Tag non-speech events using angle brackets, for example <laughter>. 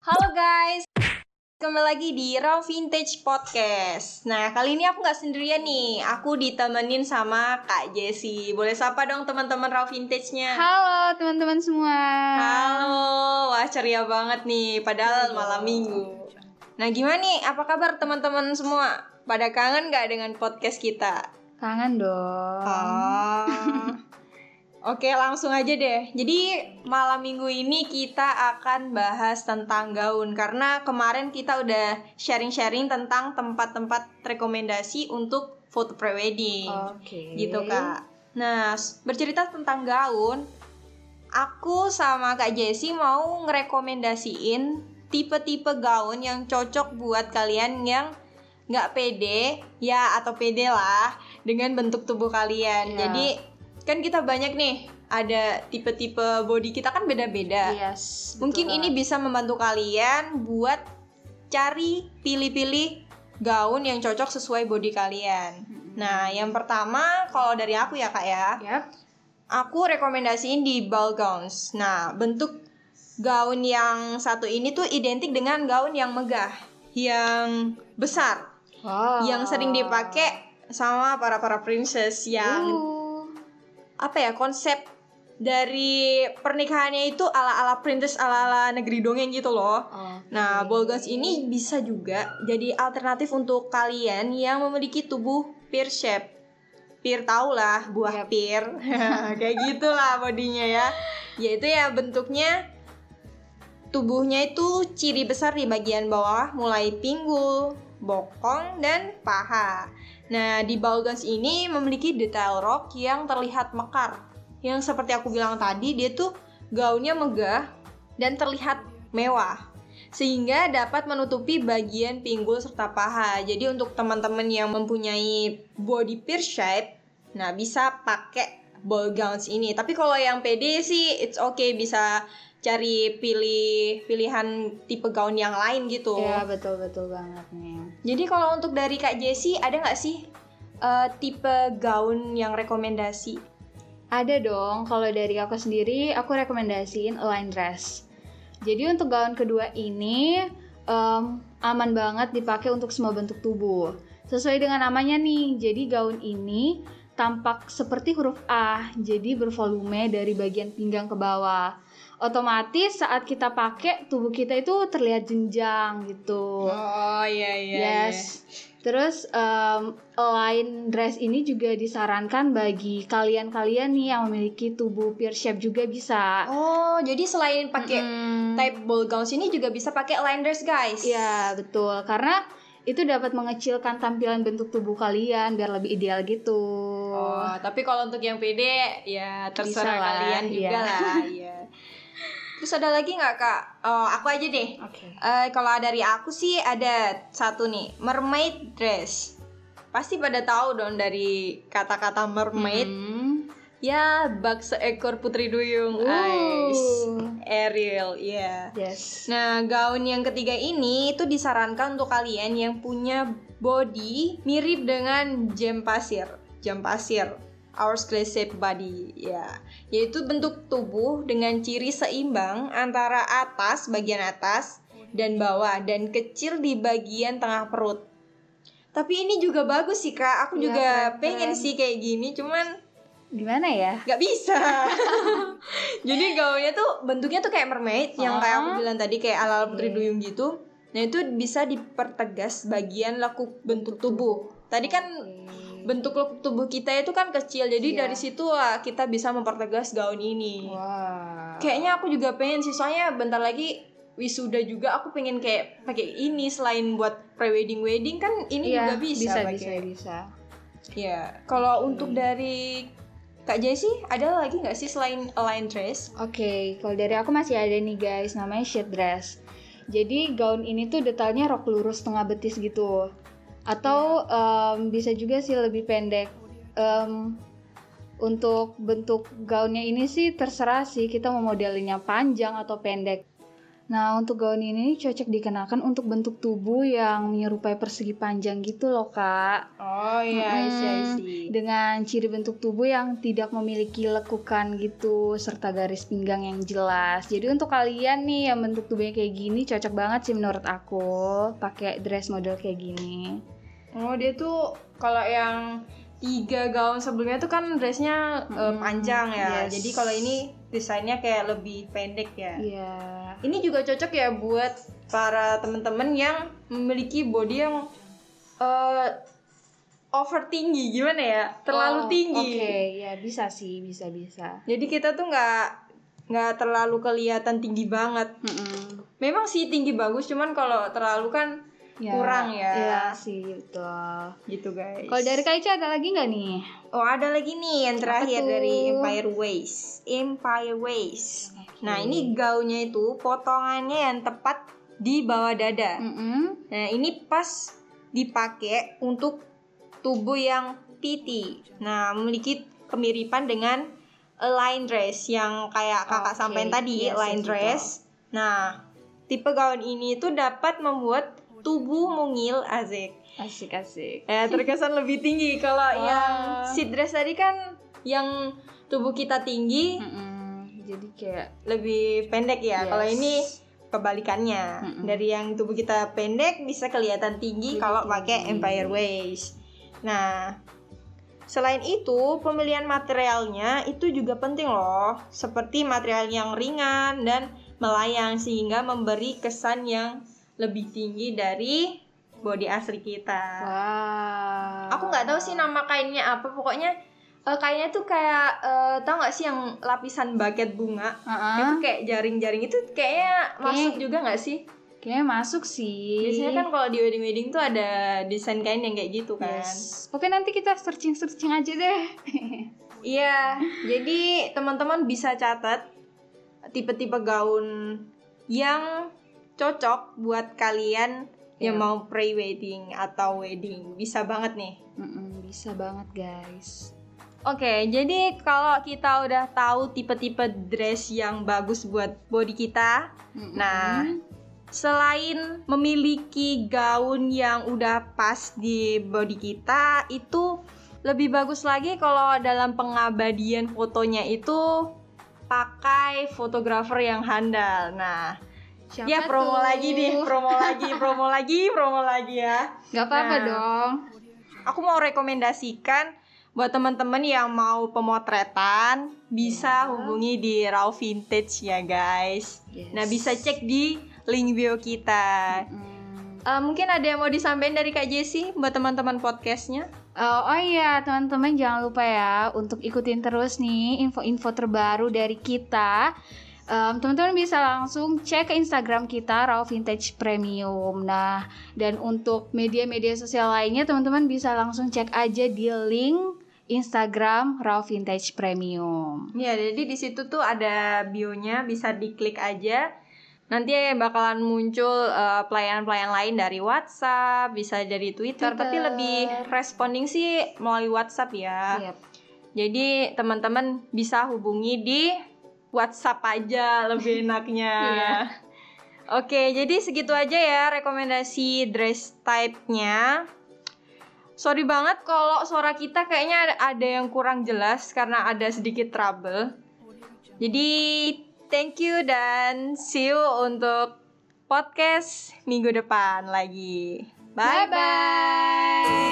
Halo guys, kembali lagi di Raw Vintage Podcast. Nah kali ini aku nggak sendirian nih, aku ditemenin sama Kak Jessie. Boleh sapa dong teman-teman Raw Vintage-nya. Halo teman-teman semua. Halo, wah ceria banget nih, padahal malam minggu. Nah gimana nih, apa kabar teman-teman semua? Pada kangen nggak dengan podcast kita? Kangen dong. Oh. Oke, langsung aja deh. Jadi malam minggu ini kita akan bahas tentang gaun karena kemarin kita udah sharing-sharing tentang tempat-tempat rekomendasi untuk foto prewedding. Oke. Gitu, Kak. Nah, bercerita tentang gaun, aku sama Kak Jessie mau ngerekomendasiin tipe-tipe gaun yang cocok buat kalian yang nggak pede, ya atau pede lah dengan bentuk tubuh kalian. Iya. Jadi kan kita banyak nih ada tipe-tipe body kita kan beda-beda. Yes. Mungkin betul ini bisa membantu kalian buat cari pilih-pilih gaun yang cocok sesuai body kalian. Nah, yang pertama kalau dari aku ya kak ya, Yap. aku rekomendasiin di ball gowns. Nah, bentuk gaun yang satu ini tuh identik dengan gaun yang megah, yang besar, Wow. yang sering dipakai sama para para princess yang Uh. Apa ya konsep dari pernikahannya itu ala-ala princess ala-ala negeri dongeng gitu loh. Oke. Nah, ball gowns ini bisa juga jadi alternatif untuk kalian yang memiliki tubuh pear shape. Pear tau lah, buah Yap. pear. <laughs> Kayak gitulah bodinya ya. Yaitu ya bentuknya tubuhnya itu ciri besar di bagian bawah mulai pinggul, bokong, dan paha. Nah, di ball gowns ini memiliki detail rok yang terlihat mekar. Yang seperti aku bilang tadi, dia tuh gaunnya megah dan terlihat mewah sehingga dapat menutupi bagian pinggul serta paha. Jadi untuk teman-teman yang mempunyai body pear shape, nah bisa pakai ball gowns ini. Tapi kalau yang pede sih it's okay bisa cari pilih pilihan tipe gaun yang lain gitu. Ya betul betul banget nih. Jadi kalau untuk dari Kak Jessie ada nggak sih eh, tipe gaun yang rekomendasi? Ada dong. Kalau dari aku sendiri, aku rekomendasiin align dress. Jadi untuk gaun kedua ini em, aman banget dipakai untuk semua bentuk tubuh. Sesuai dengan namanya nih. Jadi gaun ini tampak seperti huruf A, jadi bervolume dari bagian pinggang ke bawah. Otomatis saat kita pakai tubuh kita itu terlihat jenjang gitu. Oh iya yes. Terus em, align dress ini juga disarankan bagi kalian-kalian nih yang memiliki tubuh pear shape juga bisa. Oh, jadi selain pakai Mm-mm. type ball gowns ini juga bisa pakai line dress guys. Iya, betul. Karena itu dapat mengecilkan tampilan bentuk tubuh kalian biar lebih ideal gitu. Oh, tapi kalau untuk yang pede ya terserah Bisa lah, kalian juga iya. lah, iya. <laughs> Terus ada lagi nggak kak? Oh, aku aja deh. Oke. Eh, kalau dari aku sih ada satu nih, mermaid dress. Pasti pada tahu dong dari kata-kata mermaid. Hmm. Ya, bak seekor putri duyung. Uh. Ais. Ariel, iya. Yes. Nah, gaun yang ketiga ini itu disarankan untuk kalian yang punya body mirip dengan jam pasir. Jam pasir. Hourglass shape body, ya. Yaitu bentuk tubuh dengan ciri seimbang antara atas, bagian atas, dan bawah, dan kecil di bagian tengah perut. Tapi ini juga bagus sih kak, aku Iya, juga pengen sih kayak gini, cuman Gimana ya? nggak bisa <laughs> jadi gaunnya tuh bentuknya tuh kayak mermaid yang kayak aku Ah. bilang tadi kayak ala ala putri Oke. duyung gitu nah itu bisa dipertegas bagian lekuk bentuk tubuh tadi kan bentuk tubuh kita itu kan kecil jadi Iya. dari situ lah kita bisa mempertegas gaun ini Wah. kayaknya aku juga pengen sih soalnya bentar lagi wisuda juga aku pengen kayak pakai ini selain buat prewedding wedding kan ini Iya, juga bisa bisa, bisa, bisa. Ya, kalau untuk dari Kak Jessie ada lagi nggak sih selain align dress? Oke, kalau dari aku masih ada nih guys, namanya sheet dress. Jadi gaun ini tuh detailnya rok lurus tengah betis gitu. Atau em, bisa juga sih lebih pendek. Em, untuk bentuk gaunnya ini sih terserah sih kita mau modelinnya panjang atau pendek. Nah, untuk gaun ini cocok dikenakan untuk bentuk tubuh yang menyerupai persegi panjang gitu loh, Kak. Oh iya, I see, I Mm-mm. see. Dengan ciri bentuk tubuh yang tidak memiliki lekukan gitu, serta garis pinggang yang jelas. Jadi untuk kalian nih yang bentuk tubuhnya kayak gini, cocok banget sih menurut aku pakai dress model kayak gini. Oh dia tuh kalau yang tiga gaun sebelumnya tuh kan dressnya eh, Mm-mm. panjang ya. Yes. Jadi kalau ini desainnya kayak lebih pendek ya. Iya. Ini juga cocok ya buat para temen-temen yang memiliki body yang eh, over tinggi gimana ya? Terlalu Oh, tinggi. Oke, ya bisa sih, bisa bisa. Jadi kita tuh nggak nggak terlalu kelihatan tinggi banget. Mm-mm. Memang sih tinggi bagus, cuman kalau terlalu kan Ya, Kurang ya. Iya sih, betul. gitu guys. Kalau dari Kak Ica ada lagi nggak nih? Oh ada lagi nih yang terakhir tuh? dari Empire Waist. Empire Waist. Nah ini gaunnya itu potongannya yang tepat di bawah dada. Mm-mm. Nah ini pas dipakai untuk tubuh yang titi. Nah memiliki kemiripan dengan line dress yang kayak kakak Oke, sampaikan tadi yes, line yes, dress. Nah tipe gaun ini itu dapat membuat tubuh mungil azik. Asik asik. Ya terkesan lebih tinggi kalau yang seat dress tadi kan yang tubuh kita tinggi Mm-mm. Jadi kayak lebih pendek ya. Yes. Kalau ini kebalikannya. Mm-mm. Dari yang tubuh kita pendek bisa kelihatan tinggi kalau pakai empire waist. Nah, selain itu pemilihan materialnya itu juga penting loh. Seperti material yang ringan dan melayang sehingga memberi kesan yang lebih tinggi dari body asli kita. wow. Aku nggak tahu sih nama kainnya apa. Pokoknya eh, kainnya tuh kayak eh, tau nggak sih yang lapisan baget bunga? Heeh. Itu kayak jaring-jaring itu kayaknya masuk juga nggak sih? Kayaknya masuk sih. Biasanya kan kalau di wedding-wedding tuh ada desain kain yang kayak gitu kan. Yes. Oke nanti kita searching searching aja deh. <laughs> Iya, jadi teman-teman bisa catat tipe-tipe gaun yang cocok buat kalian yang Iya. mau pre-wedding atau wedding. Bisa banget nih. Mm-mm, bisa banget guys. Oke, jadi kalau kita udah tahu tipe-tipe dress yang bagus buat body kita, Mm-mm. Nah, selain memiliki gaun yang udah pas di body kita, itu lebih bagus lagi kalau dalam pengabadian fotonya itu pakai fotografer yang handal. Nah, Siapa ya promo tuh? lagi nih, promo lagi, promo <laughs> lagi, promo lagi ya. Gak apa-apa Nah. dong. Aku mau rekomendasikan buat teman-teman yang mau pemotretan bisa Ya. hubungi di Raw Vintage ya guys. Yes. Nah bisa cek di link bio kita. Mm. Eh, mungkin ada yang mau disampaikan dari Kak Jessie buat teman-teman podcastnya? Oh, oh iya teman-teman jangan lupa ya untuk ikutin terus nih info-info terbaru dari kita. Em, teman-teman bisa langsung cek ke Instagram kita Raw Vintage Premium. Nah, dan untuk media-media sosial lainnya teman-teman bisa langsung cek aja di link Instagram Raw Vintage Premium. Ya jadi di situ tuh ada bionya bisa diklik aja. Nanti bakalan muncul eh, pelayanan-pelayanan lain dari WhatsApp, bisa dari Twitter, Twitter. tapi lebih responding sih melalui WhatsApp ya. Yep. Jadi teman-teman bisa hubungi di WhatsApp aja lebih <laughs> enaknya. Iya. Oke, jadi segitu aja ya rekomendasi dress type-nya. Sorry banget kalau suara kita kayaknya ada, ada yang kurang jelas karena ada sedikit trouble. Jadi thank you dan see you untuk podcast minggu depan lagi. Bye bye.